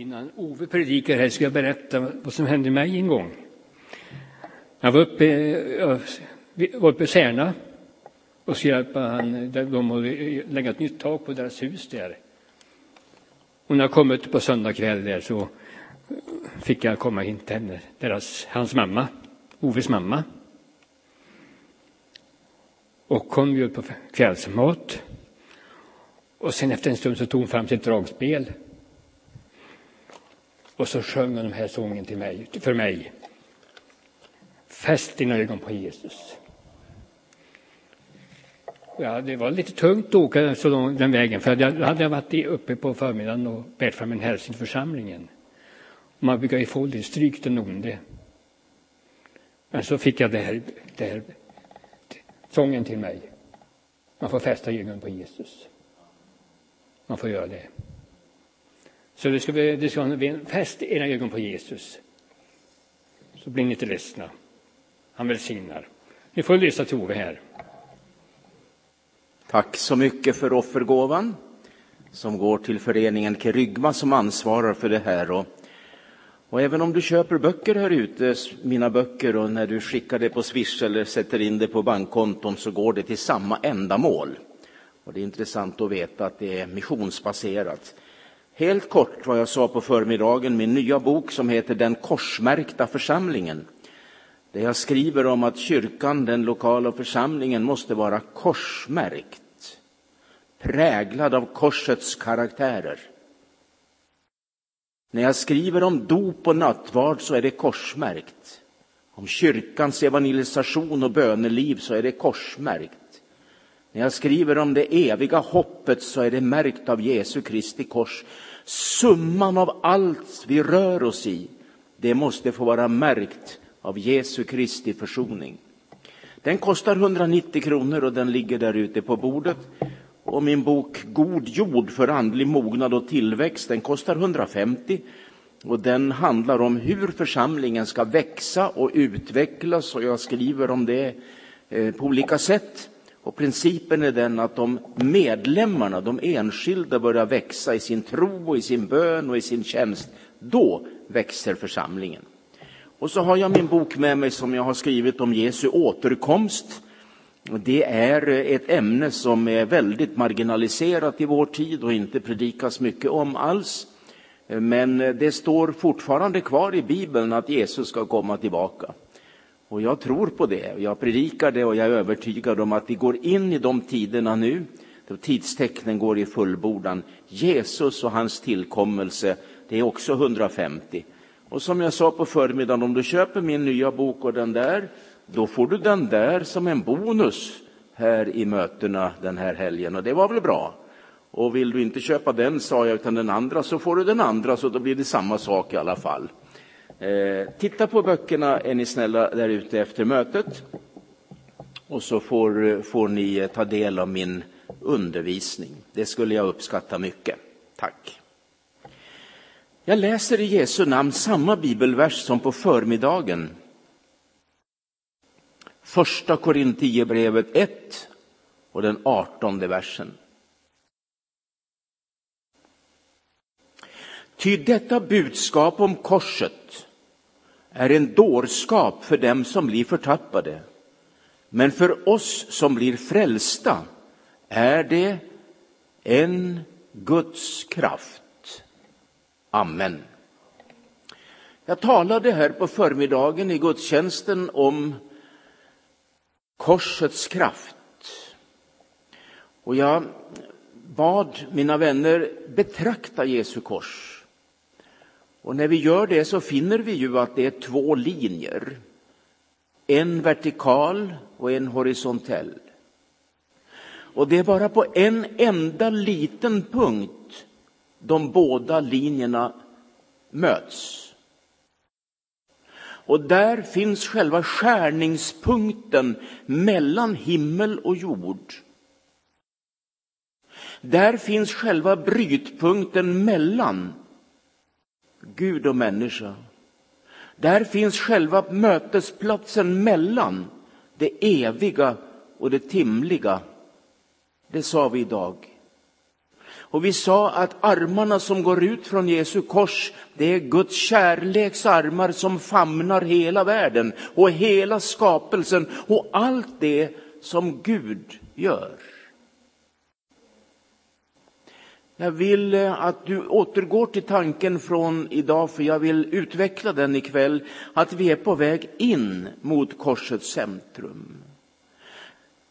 Innan Ove predikar här ska jag berätta vad som hände mig en gång. Jag var uppe, jag var uppe i Särna och så hjälpa han, dem att lägga ett nytt tak på deras hus där. Och när jag kom ut på söndag kväll där så fick jag komma in till henne, deras, hans mamma, Oves mamma. Och hon bjöd på kvällsmat. Och sen efter en stund så tog hon fram sitt dragspel. Och så sjöng hon den här sången till mig, för mig. Fäst dina ögon på Jesus. Ja, det var lite tungt att åka så lång, den vägen, för jag hade varit uppe på förmiddagen och bett fram en hälsning till församlingen. Man brukar ju få det stryk den onde. Men så fick jag det här, det här sången till mig. Man får fästa ögonen på Jesus. Man får göra det. Så det ska, det ska fäst era ögon på Jesus. Så blir ni inte ledsna. Han välsignar. Ni får lyssna till Ove här. Tack så mycket för offergåvan som går till föreningen Kerygma som ansvarar för det här. Och, och även om du köper böcker här ute, mina böcker, och när du skickar det på Swish eller sätter in det på bankkonton så går det till samma ändamål. Och det är intressant att veta att det är missionsbaserat. Helt kort vad jag sa på förmiddagen, min nya bok som heter Den korsmärkta församlingen. Där jag skriver om att kyrkan, den lokala församlingen, måste vara korsmärkt. Präglad av korsets karaktärer. När jag skriver om dop och nattvard så är det korsmärkt. Om kyrkans evangelisation och böneliv så är det korsmärkt. När jag skriver om det eviga hoppet så är det märkt av Jesu Kristi kors. Summan av allt vi rör oss i, det måste få vara märkt av Jesu Kristi försoning. Den kostar 190 kronor och den ligger där ute på bordet. Och min bok God jord för andlig mognad och tillväxt, den kostar 150. Och den handlar om hur församlingen ska växa och utvecklas och jag skriver om det eh, på olika sätt. Och principen är den att om medlemmarna, de enskilda, börjar växa i sin tro och i sin bön och i sin tjänst, då växer församlingen. Och så har jag min bok med mig som jag har skrivit om Jesu återkomst. Det är ett ämne som är väldigt marginaliserat i vår tid och inte predikas mycket om alls. Men det står fortfarande kvar i Bibeln att Jesus ska komma tillbaka. Och jag tror på det, jag predikar det och jag är övertygad om att vi går in i de tiderna nu, då tidstecknen går i fullbordan. Jesus och hans tillkommelse, det är också 150. Och som jag sa på förmiddagen, om du köper min nya bok och den där, då får du den där som en bonus här i mötena den här helgen. Och det var väl bra. Och vill du inte köpa den, sa jag, utan den andra, så får du den andra, så då blir det samma sak i alla fall. Eh, titta på böckerna är ni snälla där ute efter mötet. Och så får, får ni eh, ta del av min undervisning. Det skulle jag uppskatta mycket. Tack. Jag läser i Jesu namn samma bibelvers som på förmiddagen. Första Korinthierbrevet 1 och den artonde versen. Ty detta budskap om korset är en dårskap för dem som blir förtappade. Men för oss som blir frälsta är det en Guds kraft. Amen. Jag talade här på förmiddagen i gudstjänsten om korsets kraft. Och jag bad mina vänner betrakta Jesu kors. Och när vi gör det så finner vi ju att det är två linjer. En vertikal och en horisontell. Och det är bara på en enda liten punkt de båda linjerna möts. Och där finns själva skärningspunkten mellan himmel och jord. Där finns själva brytpunkten mellan Gud och människa. Där finns själva mötesplatsen mellan det eviga och det timliga. Det sa vi idag. Och vi sa att armarna som går ut från Jesu kors, det är Guds kärleks armar som famnar hela världen och hela skapelsen och allt det som Gud gör. Jag vill eh, att du återgår till tanken från idag, för jag vill utveckla den ikväll, att vi är på väg in mot korsets centrum.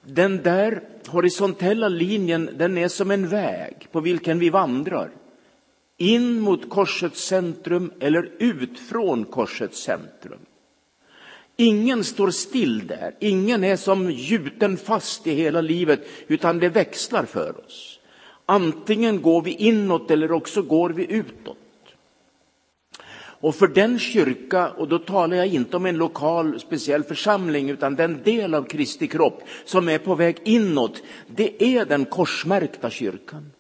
Den där horisontella linjen, den är som en väg på vilken vi vandrar. In mot korsets centrum eller ut från korsets centrum. Ingen står still där, ingen är som gjuten fast i hela livet, utan det växlar för oss. Antingen går vi inåt eller också går vi utåt. Och för den kyrka, och då talar jag inte om en lokal speciell församling, utan den del av Kristi kropp som är på väg inåt, det är den korsmärkta kyrkan.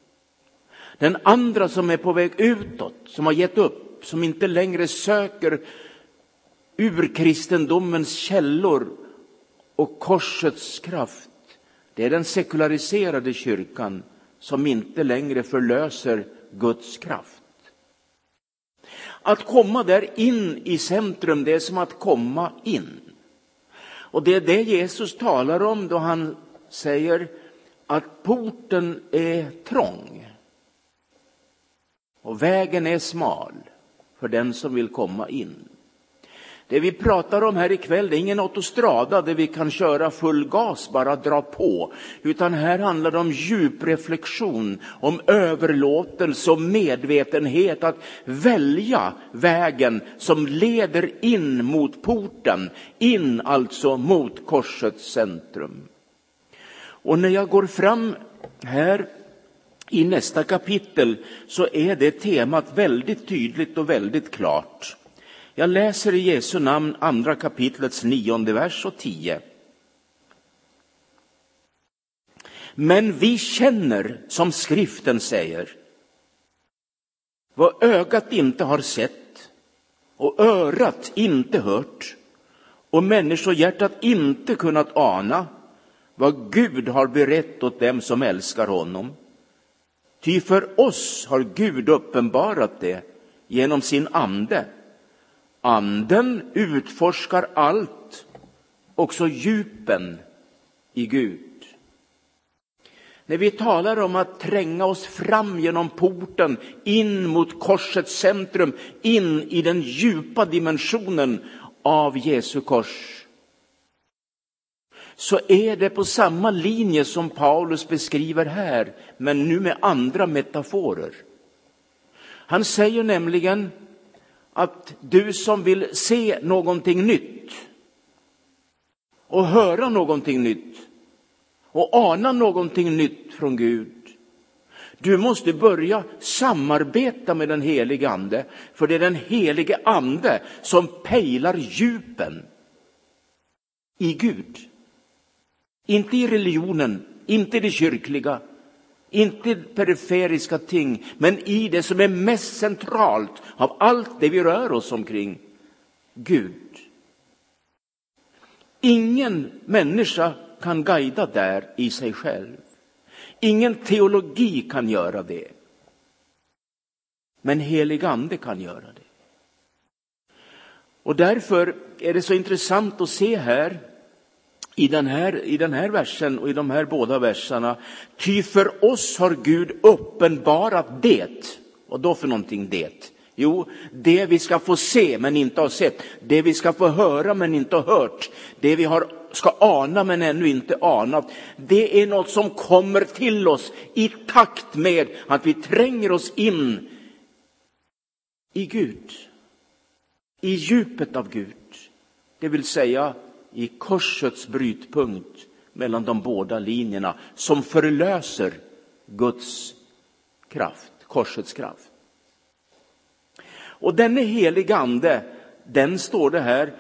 Den andra som är på väg utåt, som har gett upp, som inte längre söker ur kristendomens källor och korsets kraft, det är den sekulariserade kyrkan som inte längre förlöser Guds kraft. Att komma där in i centrum, det är som att komma in. Och det är det Jesus talar om då han säger att porten är trång och vägen är smal för den som vill komma in. Det vi pratar om här ikväll det är ingen autostrada där vi kan köra full gas, bara dra på. Utan här handlar det om djupreflektion, om överlåtelse och medvetenhet att välja vägen som leder in mot porten, in alltså mot korsets centrum. Och när jag går fram här i nästa kapitel så är det temat väldigt tydligt och väldigt klart. Jag läser i Jesu namn andra kapitlets nionde vers och tio. Men vi känner, som skriften säger, vad ögat inte har sett och örat inte hört och människohjärtat inte kunnat ana vad Gud har berett åt dem som älskar honom. Ty för oss har Gud uppenbarat det genom sin ande. Anden utforskar allt, också djupen i Gud. När vi talar om att tränga oss fram genom porten in mot korsets centrum, in i den djupa dimensionen av Jesu kors, så är det på samma linje som Paulus beskriver här, men nu med andra metaforer. Han säger nämligen att du som vill se någonting nytt och höra någonting nytt och ana någonting nytt från Gud. Du måste börja samarbeta med den helige ande, för det är den helige ande som pejlar djupen i Gud. Inte i religionen, inte i det kyrkliga, inte periferiska ting, men i det som är mest centralt av allt det vi rör oss omkring, Gud. Ingen människa kan guida där i sig själv. Ingen teologi kan göra det. Men helig ande kan göra det. Och därför är det så intressant att se här i den här, i den här versen och i de här båda verserna. Ty för oss har Gud uppenbarat det. Och då för någonting det? Jo, det vi ska få se men inte har sett, det vi ska få höra men inte har hört, det vi har, ska ana men ännu inte anat. Det är något som kommer till oss i takt med att vi tränger oss in i Gud, i djupet av Gud. Det vill säga i korsets brytpunkt mellan de båda linjerna som förlöser Guds kraft, korsets kraft. Och denne helige ande, den står det här,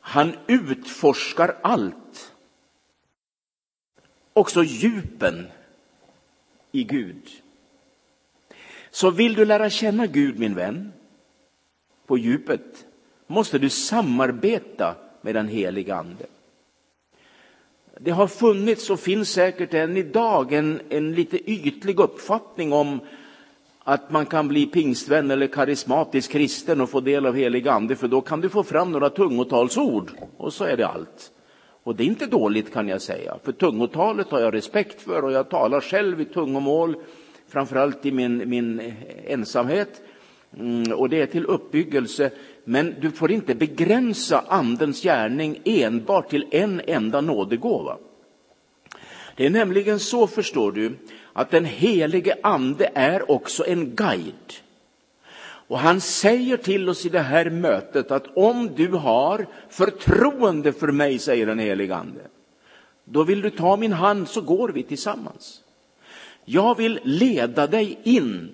han utforskar allt. Också djupen i Gud. Så vill du lära känna Gud, min vän, på djupet, måste du samarbeta med den helige Ande. Det har funnits och finns säkert än idag en, en lite ytlig uppfattning om att man kan bli pingstvän eller karismatisk kristen och få del av helig ande, för då kan du få fram några tungotalsord och så är det allt. Och det är inte dåligt kan jag säga, för tungotalet har jag respekt för och jag talar själv i tungomål, framförallt i min, min ensamhet. Mm, och det är till uppbyggelse, men du får inte begränsa andens gärning enbart till en enda nådegåva. Det är nämligen så, förstår du, att den helige ande är också en guide. Och han säger till oss i det här mötet att om du har förtroende för mig, säger den helige ande, då vill du ta min hand så går vi tillsammans. Jag vill leda dig in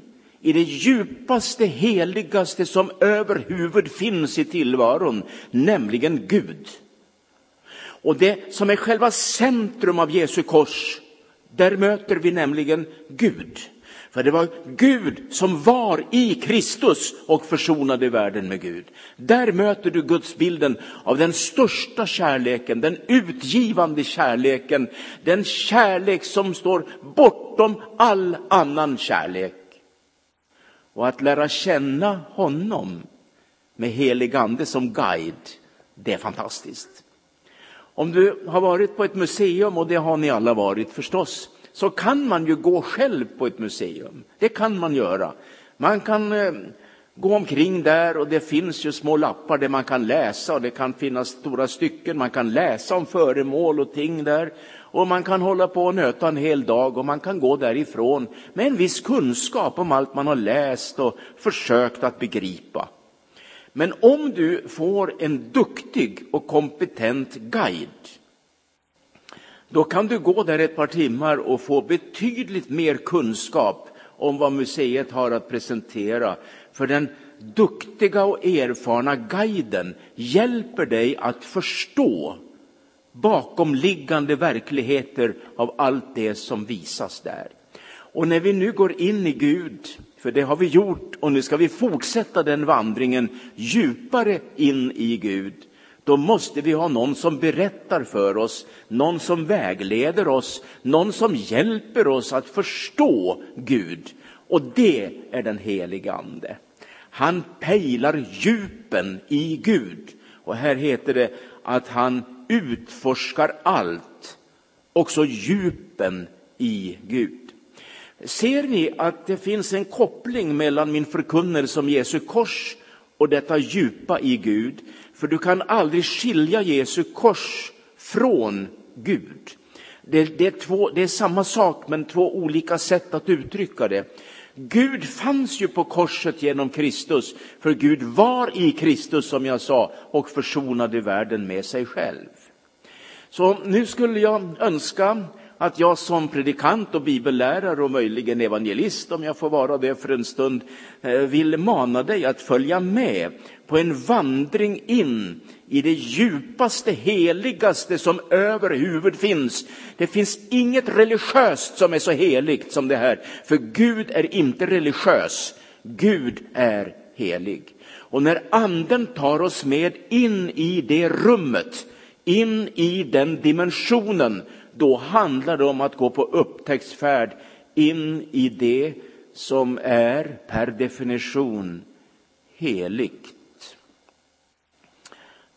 i det djupaste, heligaste som överhuvud finns i tillvaron, nämligen Gud. Och det som är själva centrum av Jesu kors, där möter vi nämligen Gud. För det var Gud som var i Kristus och försonade världen med Gud. Där möter du Gudsbilden av den största kärleken, den utgivande kärleken, den kärlek som står bortom all annan kärlek. Och att lära känna honom med helig ande som guide, det är fantastiskt. Om du har varit på ett museum, och det har ni alla varit förstås, så kan man ju gå själv på ett museum. Det kan man göra. Man kan eh, gå omkring där och det finns ju små lappar där man kan läsa och det kan finnas stora stycken. Man kan läsa om föremål och ting där och man kan hålla på och nöta en hel dag och man kan gå därifrån med en viss kunskap om allt man har läst och försökt att begripa. Men om du får en duktig och kompetent guide då kan du gå där ett par timmar och få betydligt mer kunskap om vad museet har att presentera. För den duktiga och erfarna guiden hjälper dig att förstå bakomliggande verkligheter av allt det som visas där. Och när vi nu går in i Gud, för det har vi gjort och nu ska vi fortsätta den vandringen djupare in i Gud, då måste vi ha någon som berättar för oss, någon som vägleder oss, någon som hjälper oss att förstå Gud. Och det är den helige Ande. Han pejlar djupen i Gud. Och här heter det att han utforskar allt, också djupen i Gud. Ser ni att det finns en koppling mellan min förkunnelse om Jesu kors och detta djupa i Gud? För du kan aldrig skilja Jesu kors från Gud. Det, det, är två, det är samma sak, men två olika sätt att uttrycka det. Gud fanns ju på korset genom Kristus, för Gud var i Kristus, som jag sa, och försonade världen med sig själv. Så nu skulle jag önska att jag som predikant och bibellärare och möjligen evangelist, om jag får vara det för en stund, eh, vill mana dig att följa med på en vandring in i det djupaste, heligaste som överhuvud finns. Det finns inget religiöst som är så heligt som det här, för Gud är inte religiös. Gud är helig. Och när anden tar oss med in i det rummet, in i den dimensionen, då handlar det om att gå på upptäcktsfärd in i det som är per definition heligt.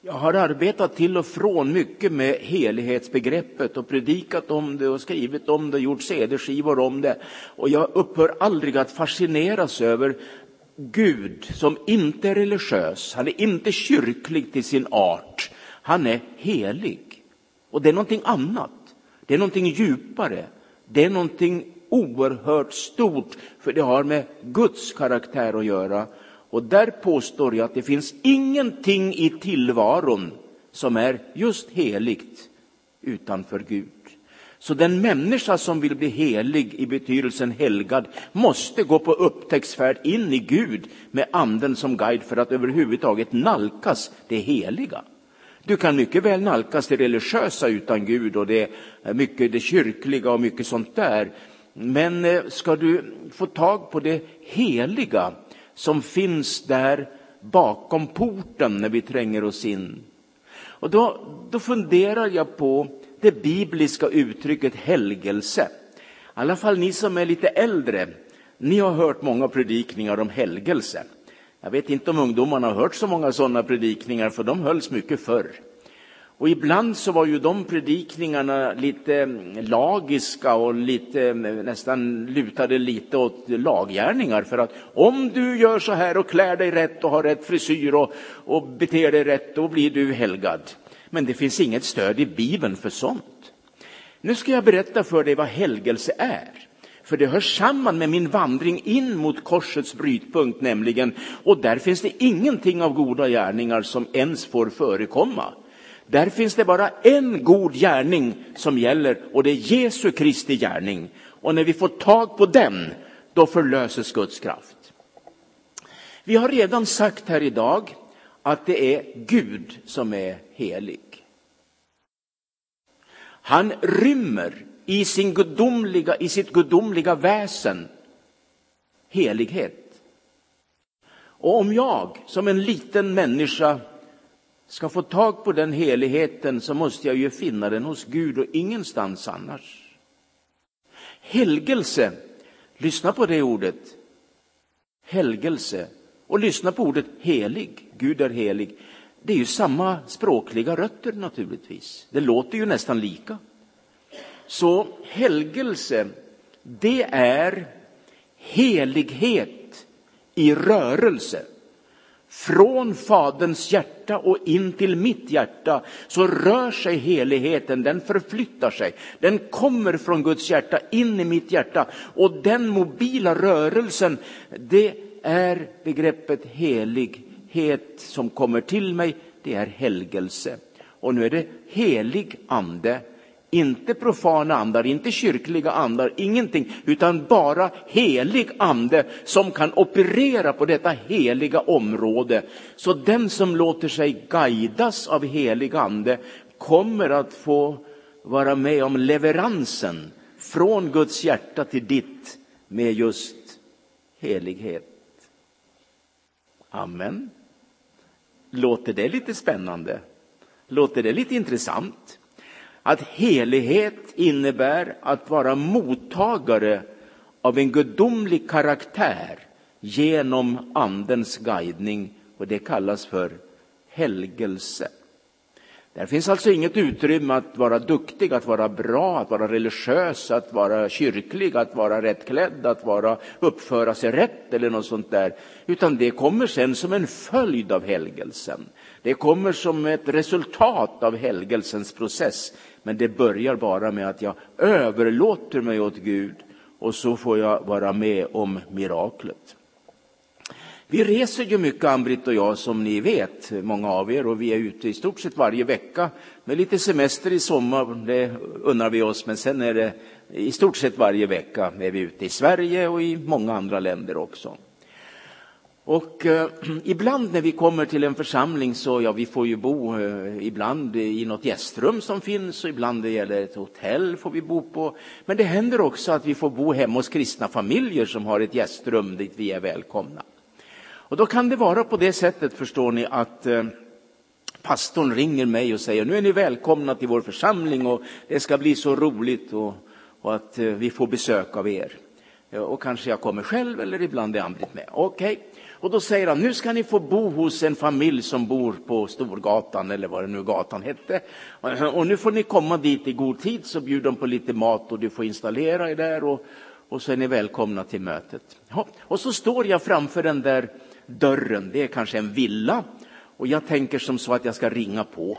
Jag har arbetat till och från mycket med helighetsbegreppet och predikat om det och skrivit om det, gjort cd-skivor om det. Och jag upphör aldrig att fascineras över Gud som inte är religiös, han är inte kyrklig till sin art, han är helig. Och det är någonting annat. Det är någonting djupare. Det är någonting oerhört stort, för det har med Guds karaktär att göra. Och där påstår jag att det finns ingenting i tillvaron som är just heligt utanför Gud. Så den människa som vill bli helig i betydelsen helgad måste gå på upptäcktsfärd in i Gud med anden som guide för att överhuvudtaget nalkas det heliga. Du kan mycket väl nalkas det religiösa utan Gud och det eh, mycket det kyrkliga och mycket sånt där. Men eh, ska du få tag på det heliga som finns där bakom porten när vi tränger oss in. Och då, då funderar jag på det bibliska uttrycket helgelse. I alla fall ni som är lite äldre, ni har hört många predikningar om helgelse. Jag vet inte om ungdomarna har hört så många sådana predikningar, för de hölls mycket förr. Och ibland så var ju de predikningarna lite mm, lagiska och lite, mm, nästan lutade lite åt laggärningar. För att om du gör så här och klär dig rätt och har rätt frisyr och, och beter dig rätt, då blir du helgad. Men det finns inget stöd i Bibeln för sånt. Nu ska jag berätta för dig vad helgelse är. För det hör samman med min vandring in mot korsets brytpunkt nämligen. Och där finns det ingenting av goda gärningar som ens får förekomma. Där finns det bara en god gärning som gäller och det är Jesu Kristi gärning. Och när vi får tag på den, då förlöses Guds kraft. Vi har redan sagt här idag att det är Gud som är helig. Han rymmer i, sin gudomliga, i sitt gudomliga väsen helighet. Och om jag som en liten människa ska få tag på den heligheten så måste jag ju finna den hos Gud och ingenstans annars. Helgelse, lyssna på det ordet. Helgelse. Och lyssna på ordet helig. Gud är helig. Det är ju samma språkliga rötter naturligtvis. Det låter ju nästan lika. Så helgelse, det är helighet i rörelse. Från Faderns hjärta och in till mitt hjärta så rör sig heligheten, den förflyttar sig. Den kommer från Guds hjärta in i mitt hjärta. Och den mobila rörelsen, det är begreppet helighet som kommer till mig, det är helgelse. Och nu är det helig ande inte profana andar, inte kyrkliga andar, ingenting, utan bara helig ande som kan operera på detta heliga område. Så den som låter sig guidas av helig ande kommer att få vara med om leveransen från Guds hjärta till ditt med just helighet. Amen. Låter det lite spännande? Låter det lite intressant? Att helighet innebär att vara mottagare av en gudomlig karaktär genom andens guidning och det kallas för helgelse. Där finns alltså inget utrymme att vara duktig, att vara bra, att vara religiös, att vara kyrklig, att vara rättklädd, att vara, uppföra sig rätt eller något sånt där. Utan det kommer sen som en följd av helgelsen. Det kommer som ett resultat av helgelsens process. Men det börjar bara med att jag överlåter mig åt Gud och så får jag vara med om miraklet. Vi reser ju mycket, Ann-Britt och jag, som ni vet, många av er, och vi är ute i stort sett varje vecka. Med lite semester i sommar, det unnar vi oss, men sen är det i stort sett varje vecka är vi ute i Sverige och i många andra länder också. Och eh, ibland när vi kommer till en församling så, ja, vi får ju bo eh, ibland i något gästrum som finns och ibland det gäller ett hotell får vi bo på. Men det händer också att vi får bo hemma hos kristna familjer som har ett gästrum dit vi är välkomna. Och då kan det vara på det sättet, förstår ni, att eh, pastorn ringer mig och säger nu är ni välkomna till vår församling och det ska bli så roligt och, och att eh, vi får besök av er. Och kanske jag kommer själv eller ibland är Ann-Britt med. Okej. Okay. Och då säger han, nu ska ni få bo hos en familj som bor på Storgatan eller vad det nu gatan hette. Och nu får ni komma dit i god tid så bjuder de på lite mat och du får installera er där och, och så är ni välkomna till mötet. Ja, och så står jag framför den där dörren, det är kanske en villa och jag tänker som så att jag ska ringa på.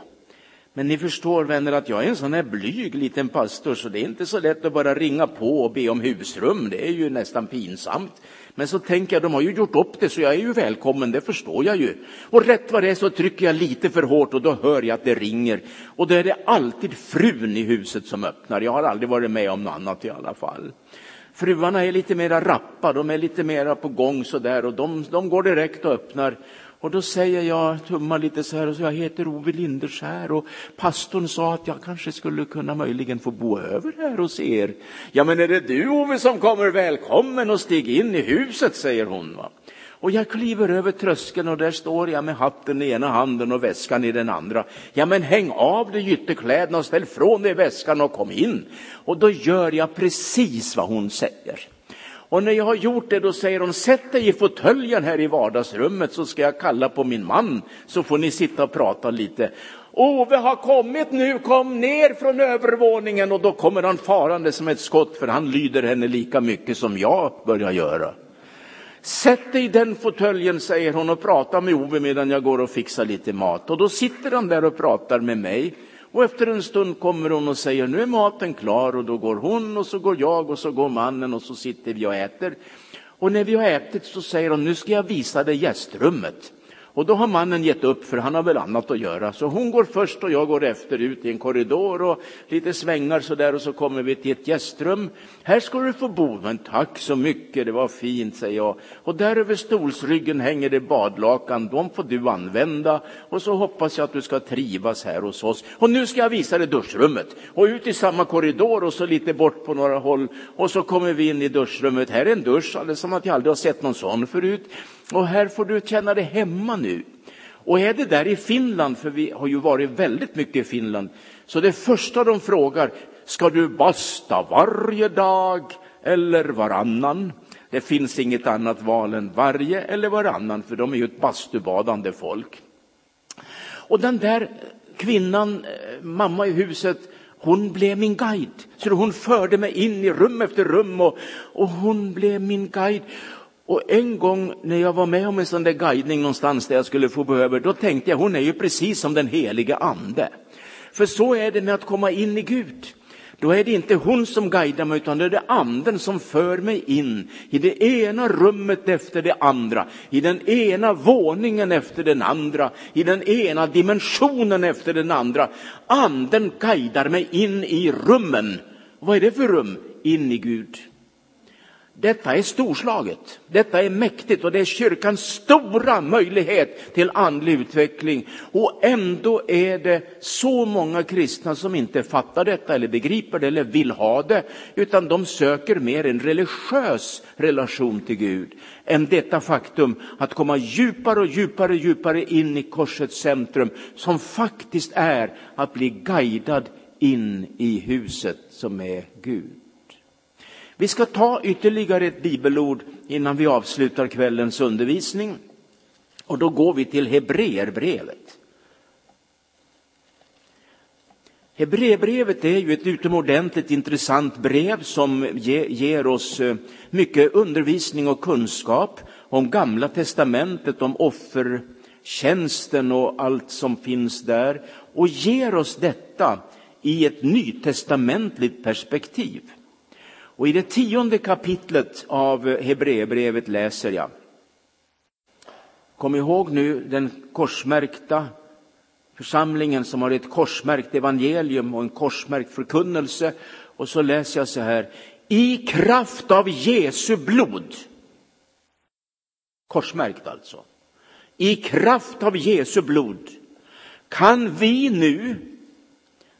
Men ni förstår vänner att jag är en sån här blyg liten pastor så det är inte så lätt att bara ringa på och be om husrum. Det är ju nästan pinsamt. Men så tänker jag, de har ju gjort upp det så jag är ju välkommen, det förstår jag ju. Och rätt vad det är så trycker jag lite för hårt och då hör jag att det ringer. Och då är det alltid frun i huset som öppnar. Jag har aldrig varit med om något annat i alla fall. Fruarna är lite mera rappa, de är lite mera på gång sådär och de, de går direkt och öppnar. Och då säger jag, tummar lite så här, och så jag heter Ove Linderskär och pastorn sa att jag kanske skulle kunna möjligen få bo över här hos er. Ja, men är det du Ove som kommer? Välkommen och stig in i huset, säger hon. Va? Och jag kliver över tröskeln och där står jag med hatten i ena handen och väskan i den andra. Ja, men häng av dig ytterkläderna och ställ från dig väskan och kom in. Och då gör jag precis vad hon säger. Och när jag har gjort det då säger hon, sätt dig i fåtöljen här i vardagsrummet så ska jag kalla på min man så får ni sitta och prata lite. Ove har kommit nu, kom ner från övervåningen och då kommer han farande som ett skott för han lyder henne lika mycket som jag börjar göra. Sätt dig i den fåtöljen, säger hon och prata med Ove medan jag går och fixar lite mat. Och då sitter han där och pratar med mig. Och efter en stund kommer hon och säger nu är maten klar och då går hon och så går jag och så går mannen och så sitter vi och äter. Och när vi har ätit så säger hon nu ska jag visa dig gästrummet. Och då har mannen gett upp för han har väl annat att göra. Så hon går först och jag går efter ut i en korridor och lite svängar så där och så kommer vi till ett gästrum. Här ska du få bo. Men tack så mycket, det var fint säger jag. Och där över stolsryggen hänger det badlakan, de får du använda. Och så hoppas jag att du ska trivas här hos oss. Och nu ska jag visa dig duschrummet. Och ut i samma korridor och så lite bort på några håll. Och så kommer vi in i duschrummet. Här är en dusch, alldeles som att jag aldrig har sett någon sån förut. Och här får du känna dig hemma nu. Och är det där i Finland, för vi har ju varit väldigt mycket i Finland, så det första de frågar, ska du basta varje dag eller varannan? Det finns inget annat val än varje eller varannan, för de är ju ett bastubadande folk. Och den där kvinnan, eh, mamma i huset, hon blev min guide. Så hon förde mig in i rum efter rum och, och hon blev min guide. Och en gång när jag var med om en sån där guidning någonstans där jag skulle få behöver, då tänkte jag hon är ju precis som den heliga ande. För så är det med att komma in i Gud. Då är det inte hon som guidar mig utan det är det anden som för mig in i det ena rummet efter det andra, i den ena våningen efter den andra, i den ena dimensionen efter den andra. Anden guidar mig in i rummen. Vad är det för rum? In i Gud. Detta är storslaget, detta är mäktigt och det är kyrkans stora möjlighet till andlig utveckling. Och ändå är det så många kristna som inte fattar detta eller begriper det eller vill ha det, utan de söker mer en religiös relation till Gud än detta faktum att komma djupare och djupare, djupare in i korsets centrum som faktiskt är att bli guidad in i huset som är Gud. Vi ska ta ytterligare ett bibelord innan vi avslutar kvällens undervisning. Och då går vi till Hebreerbrevet. Hebreerbrevet är ju ett utomordentligt intressant brev som ger oss eh, mycket undervisning och kunskap om Gamla testamentet, om offertjänsten och allt som finns där och ger oss detta i ett nytestamentligt perspektiv. Och i det tionde kapitlet av Hebreerbrevet läser jag. Kom ihåg nu den korsmärkta församlingen som har ett korsmärkt evangelium och en korsmärkt förkunnelse. Och så läser jag så här. I kraft av Jesu blod. Korsmärkt alltså. I kraft av Jesu blod kan vi nu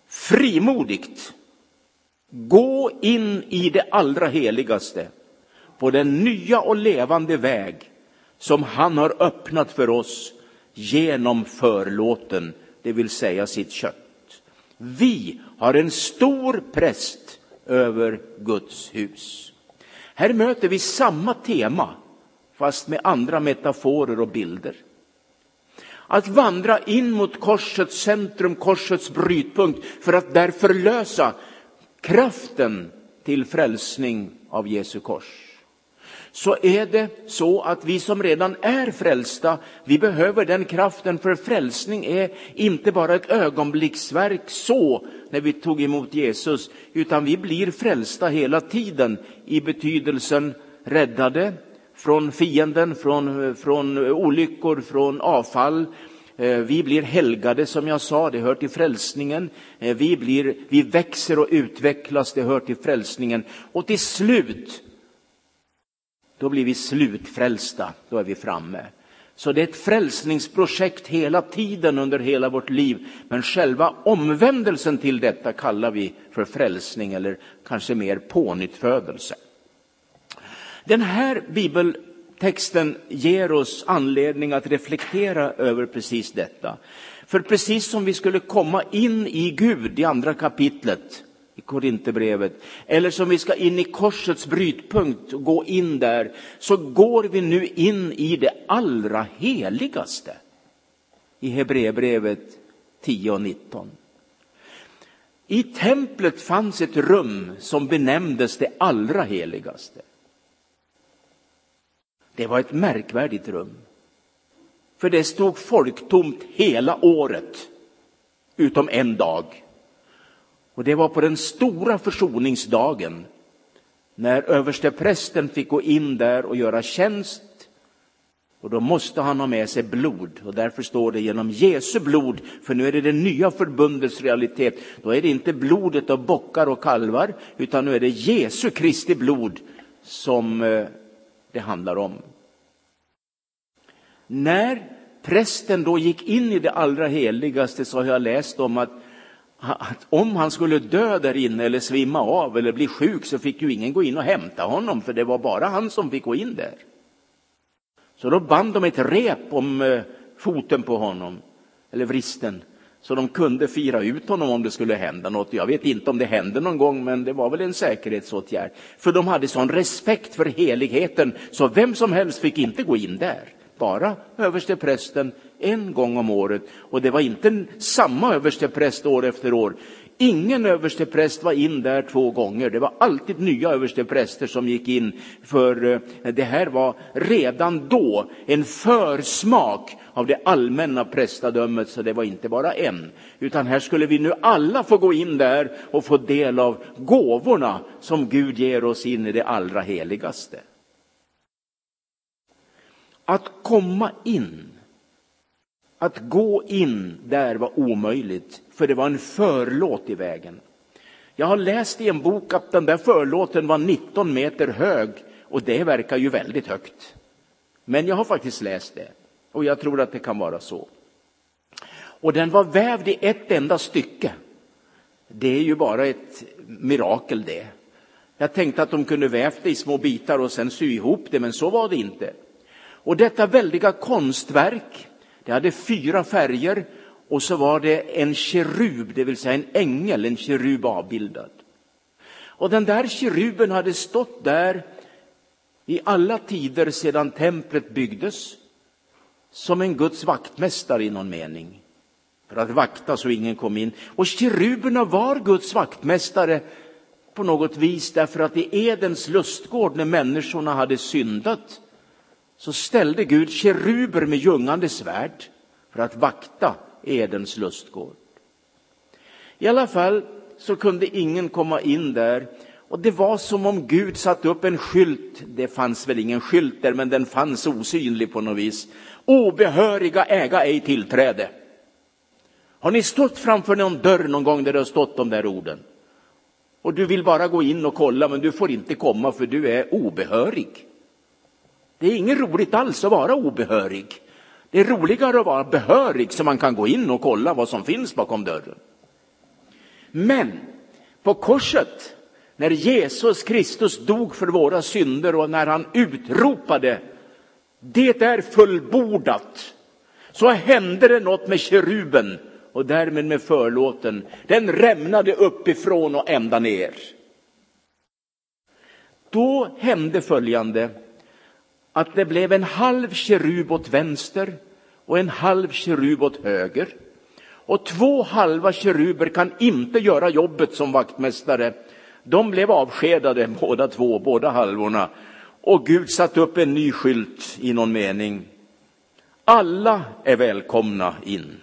frimodigt Gå in i det allra heligaste på den nya och levande väg som han har öppnat för oss genom förlåten, det vill säga sitt kött. Vi har en stor präst över Guds hus. Här möter vi samma tema, fast med andra metaforer och bilder. Att vandra in mot korsets centrum, korsets brytpunkt, för att där förlösa kraften till frälsning av Jesu kors. Så är det så att vi som redan är frälsta, vi behöver den kraften för frälsning är inte bara ett ögonblicksverk så när vi tog emot Jesus, utan vi blir frälsta hela tiden i betydelsen räddade från fienden, från, från olyckor, från avfall, Eh, Eh, vi blir helgade som jag sa, det hör till frälsningen. Eh, vi, blir, vi växer och utvecklas, det hör till frälsningen. Och till slut, då blir vi slutfrälsta, då är vi framme. Så det är ett frälsningsprojekt hela tiden under hela vårt liv. Men själva omvändelsen till detta kallar vi för frälsning eller kanske mer pånyttfödelse. Den här bibel texten ger oss anledning att reflektera över precis detta. För precis som vi skulle komma in i Gud i andra kapitlet i Korinthierbrevet, eller som vi ska in i korsets brytpunkt och gå in där, så går vi nu in i det allra heligaste i Hebreerbrevet 10 och 19. I templet fanns ett rum som benämndes det allra heligaste. Det var ett märkvärdigt rum. För det stod folktomt hela året, utom en dag. Och det var på den stora försoningsdagen, när översteprästen fick gå in där och göra tjänst. Och då måste han ha med sig blod, och därför står det genom Jesu blod, för nu är det det nya förbundets realitet. Då är det inte blodet av bockar och kalvar, utan nu är det Jesu Kristi blod som eh, det handlar om. När prästen då gick in i det allra heligaste så har jag läst om att, att om han skulle dö där inne eller svimma av eller bli sjuk så fick ju ingen gå in och hämta honom för det var bara han som fick gå in där. Så då band de ett rep om eh, foten på honom, eller vristen, så de kunde fira ut honom om det skulle hända något. Jag vet inte om det hände någon gång, men det var väl en säkerhetsåtgärd. För de hade sån respekt för heligheten, så vem som helst fick inte gå in där bara översteprästen en gång om året. Och det var inte samma överstepräst år efter år. Ingen överstepräst var in där två gånger. Det var alltid nya överstepräster som gick in. För eh, det här var redan då en försmak av det allmänna prästadömet. Så det var inte bara en. Utan här skulle vi nu alla få gå in där och få del av gåvorna som Gud ger oss in i det allra heligaste. Att komma in, att gå in där var omöjligt, för det var en förlåt i vägen. Jag har läst i en bok att den där förlåten var 19 meter hög och det verkar ju väldigt högt. Men jag har faktiskt läst det och jag tror att det kan vara så. Och den var vävd i ett enda stycke. Det är ju bara ett mirakel det. Jag tänkte att de kunde vävt det i små bitar och sen sy ihop det, men så var det inte. Och detta väldiga konstverk, det hade fyra färger och så var det en kerub, det vill säga en ängel, en kerub avbildad. Och den där keruben hade stått där i alla tider sedan templet byggdes som en Guds vaktmästare i någon mening. För att vakta så ingen kom in. Och keruberna var Guds vaktmästare på något vis därför att i Edens lustgård när människorna hade syndat så ställde Gud keruber med ljungande svärd för att vakta Edens lustgård. I alla fall så kunde ingen komma in där och det var som om Gud satt upp en skylt. Det fanns väl ingen skylt där, men den fanns osynlig på något vis. Obehöriga äga ej tillträde. Har ni stått framför någon dörr någon gång där det har stått de där orden? Och du vill bara gå in och kolla, men du får inte komma för du är obehörig. Det är inget roligt alls att vara obehörig. Det är roligare att vara behörig så man kan gå in och kolla vad som finns bakom dörren. Men på korset, när Jesus Kristus dog för våra synder och när han utropade det är fullbordat, så hände det något med keruben och därmed med förlåten. Den rämnade uppifrån och ända ner. Då hände följande att det blev en halv kerub åt vänster och en halv kerub åt höger. Och två halva keruber kan inte göra jobbet som vaktmästare. De blev avskedade båda två, båda halvorna. Och Gud satte upp en ny skylt i någon mening. Alla är välkomna in.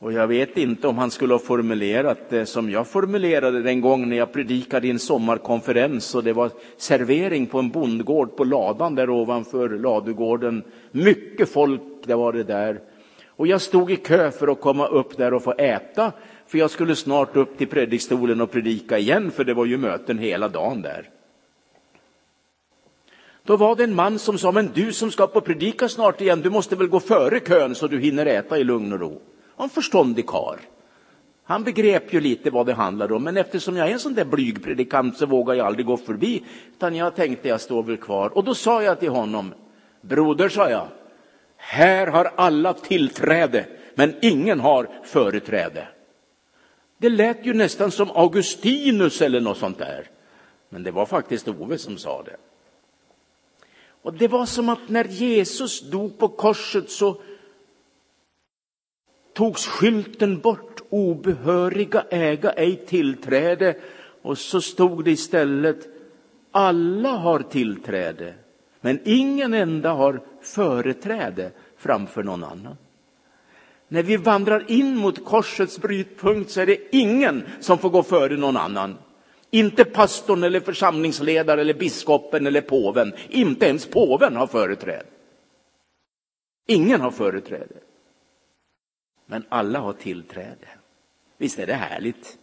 Och jag vet inte om han skulle ha formulerat det som jag formulerade den gång när jag predikade i en sommarkonferens och det var servering på en bondgård på ladan där ovanför ladugården. Mycket folk, det var det där. Och jag stod i kö för att komma upp där och få äta, för jag skulle snart upp till predikstolen och predika igen, för det var ju möten hela dagen där. Då var det en man som sa, men du som ska på predika snart igen, du måste väl gå före kön så du hinner äta i lugn och ro en förståndig kar. Han begrep ju lite vad det handlade om, men eftersom jag är en sån där blyg predikant så vågar jag aldrig gå förbi, utan jag tänkte jag står väl kvar. Och då sa jag till honom, broder, sa jag, här har alla tillträde, men ingen har företräde. Det lät ju nästan som Augustinus eller något sånt där. Men det var faktiskt Ove som sa det. Och det var som att när Jesus dog på korset så togs skylten bort, obehöriga äga ej tillträde, och så stod det istället, alla har tillträde, men ingen enda har företräde framför någon annan. När vi vandrar in mot korsets brytpunkt så är det ingen som får gå före någon annan. Inte pastorn eller församlingsledaren eller biskopen eller påven. Inte ens påven har företräde. Ingen har företräde. Men alla har tillträde. Visst är det härligt?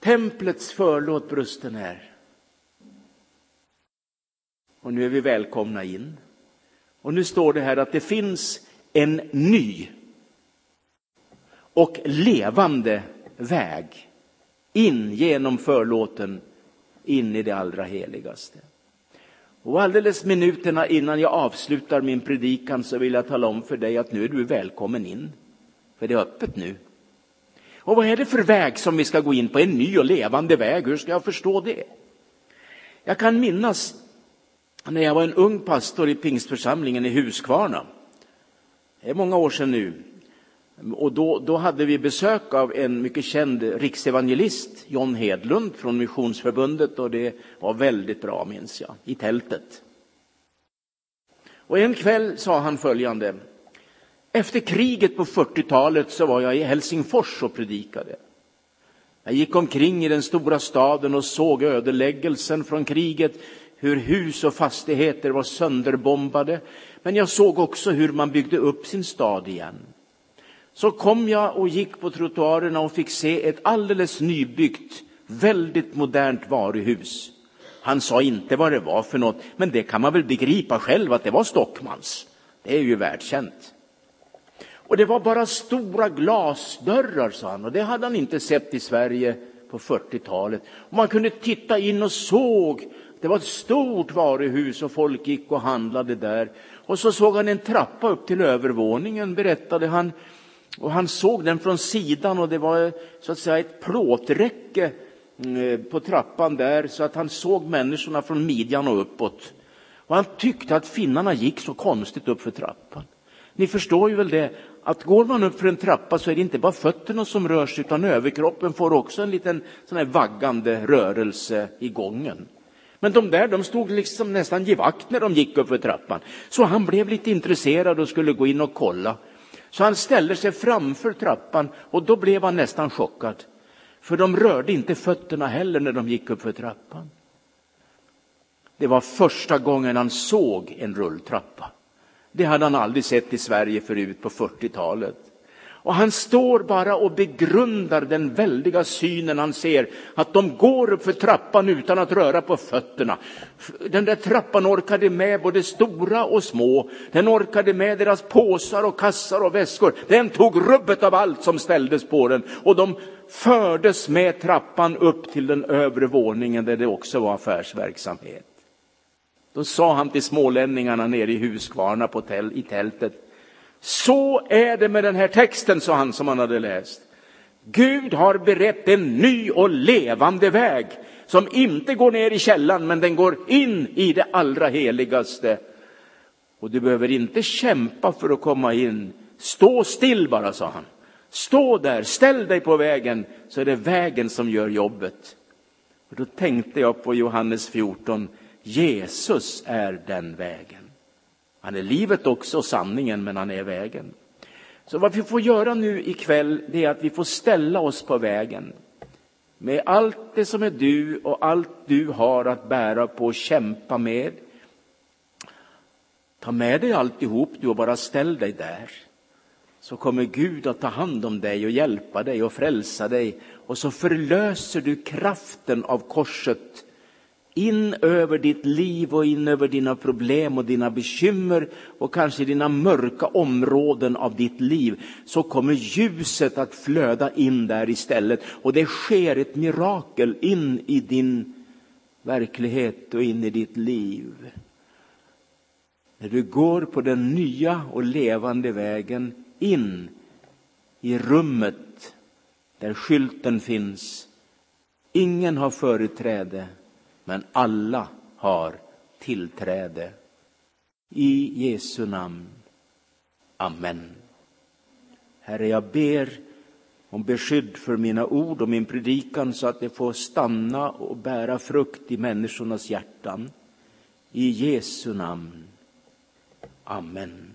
Templets förlåt brusten är. Och nu är vi välkomna in. Och nu står det här att det finns en ny och levande väg in genom förlåten in i det allra heligaste. Och alldeles minuterna innan jag avslutar min predikan så vill jag tala om för dig att nu är du välkommen in. För det är öppet nu. Och vad är det för väg som vi ska gå in på? En ny och levande väg. Hur ska jag förstå det? Jag kan minnas när jag var en ung pastor i pingstförsamlingen i Huskvarna. Det är många år sedan nu. Och då, då hade vi besök av en mycket känd riksevangelist, John Hedlund från Missionsförbundet och det var väldigt bra minns jag, i tältet. Och en kväll sa han följande. Efter kriget på 40-talet så var jag i Helsingfors och predikade. Jag gick omkring i den stora staden och såg ödeläggelsen från kriget, hur hus och fastigheter var sönderbombade. Men jag såg också hur man byggde upp sin stad igen. Så kom jag och gick på trottoarerna och fick se ett alldeles nybyggt, väldigt modernt varuhus. Han sa inte vad det var för något, men det kan man väl begripa själv att det var Stockmans. Det är ju världskänt. Och det var bara stora glasdörrar, sa han, och det hade han inte sett i Sverige på 40-talet. Man kunde titta in och såg, det var ett stort varuhus och folk gick och handlade där. Och så såg han en trappa upp till övervåningen, berättade han. Och han såg den från sidan och det var så att säga ett plåträcke mm, eh, på trappan där så att han såg människorna från midjan och uppåt. Och han tyckte att finnarna gick så konstigt upp för trappan. Ni förstår ju väl det, att går man upp för en trappa så är det inte bara fötterna som rör sig utan överkroppen får också en liten sån här vaggande rörelse i gången. Men de där, de stod liksom nästan givakt när de gick upp för trappan. Så han blev lite intresserad och skulle gå in och kolla. Så han ställde sig framför trappan och då blev han nästan chockad. För de rörde inte fötterna heller när de gick upp för trappan. Det var första gången han såg en rulltrappa. Det hade han aldrig sett i Sverige förut på 40-talet. Och han står bara och begrundar den väldiga synen han ser, att de går upp för trappan utan att röra på fötterna. Den där trappan orkade med både stora och små. Den orkade med deras påsar och kassar och väskor. Den tog rubbet av allt som ställdes på den och de fördes med trappan upp till den övre våningen där det också var affärsverksamhet. Då sa han till smålänningarna nere i Huskvarna på täl, i tältet, så är det med den här texten, sa han som han hade läst. Gud har berett en ny och levande väg som inte går ner i källan, men den går in i det allra heligaste. Och du behöver inte kämpa för att komma in. Stå still bara, sa han. Stå där, ställ dig på vägen, så är det vägen som gör jobbet. Och då tänkte jag på Johannes 14. Jesus är den vägen. Han är livet också och sanningen, men han är vägen. Så vad vi får göra nu ikväll, det är att vi får ställa oss på vägen. Med allt det som är du och allt du har att bära på och kämpa med. Ta med dig alltihop du och bara ställ dig där. Så kommer Gud att ta hand om dig och hjälpa dig och frälsa dig. Och så förlöser du kraften av korset in över ditt liv och in över dina problem och dina bekymmer och kanske dina mörka områden av ditt liv så kommer ljuset att flöda in där istället och det sker ett mirakel in i din verklighet och in i ditt liv. När du går på den nya och levande vägen in i rummet där skylten finns. Ingen har företräde men alla har tillträde. I Jesu namn. Amen. Herre, jag ber om beskydd för mina ord och min predikan så att det får stanna och bära frukt i människornas hjärtan. I Jesu namn. Amen.